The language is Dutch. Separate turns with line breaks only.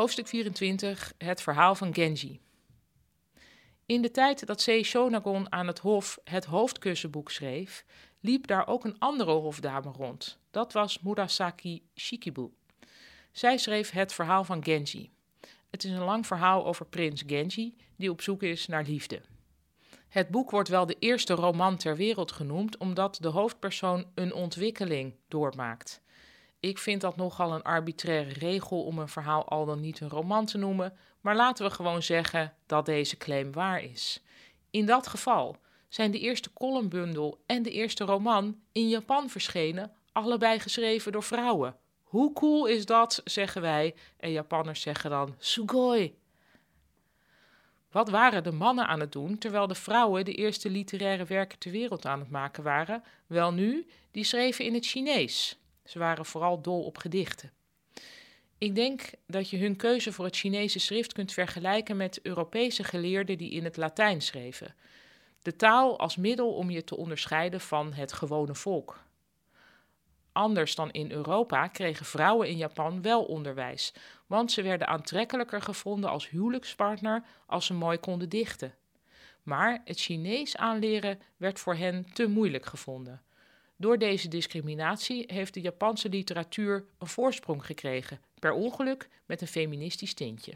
Hoofdstuk 24: Het verhaal van Genji. In de tijd dat Sei Shonagon aan het hof het hoofdkussenboek schreef, liep daar ook een andere hofdame rond. Dat was Murasaki Shikibu. Zij schreef het verhaal van Genji. Het is een lang verhaal over prins Genji die op zoek is naar liefde. Het boek wordt wel de eerste roman ter wereld genoemd omdat de hoofdpersoon een ontwikkeling doormaakt. Ik vind dat nogal een arbitraire regel om een verhaal al dan niet een roman te noemen, maar laten we gewoon zeggen dat deze claim waar is. In dat geval zijn de eerste columnbundel en de eerste roman in Japan verschenen, allebei geschreven door vrouwen. Hoe cool is dat, zeggen wij, en Japanners zeggen dan sugoi. Wat waren de mannen aan het doen terwijl de vrouwen de eerste literaire werken ter wereld aan het maken waren? Wel nu, die schreven in het Chinees. Ze waren vooral dol op gedichten. Ik denk dat je hun keuze voor het Chinese schrift kunt vergelijken met Europese geleerden die in het Latijn schreven. De taal als middel om je te onderscheiden van het gewone volk. Anders dan in Europa kregen vrouwen in Japan wel onderwijs, want ze werden aantrekkelijker gevonden als huwelijkspartner als ze mooi konden dichten. Maar het Chinees aanleren werd voor hen te moeilijk gevonden. Door deze discriminatie heeft de Japanse literatuur een voorsprong gekregen, per ongeluk met een feministisch tintje.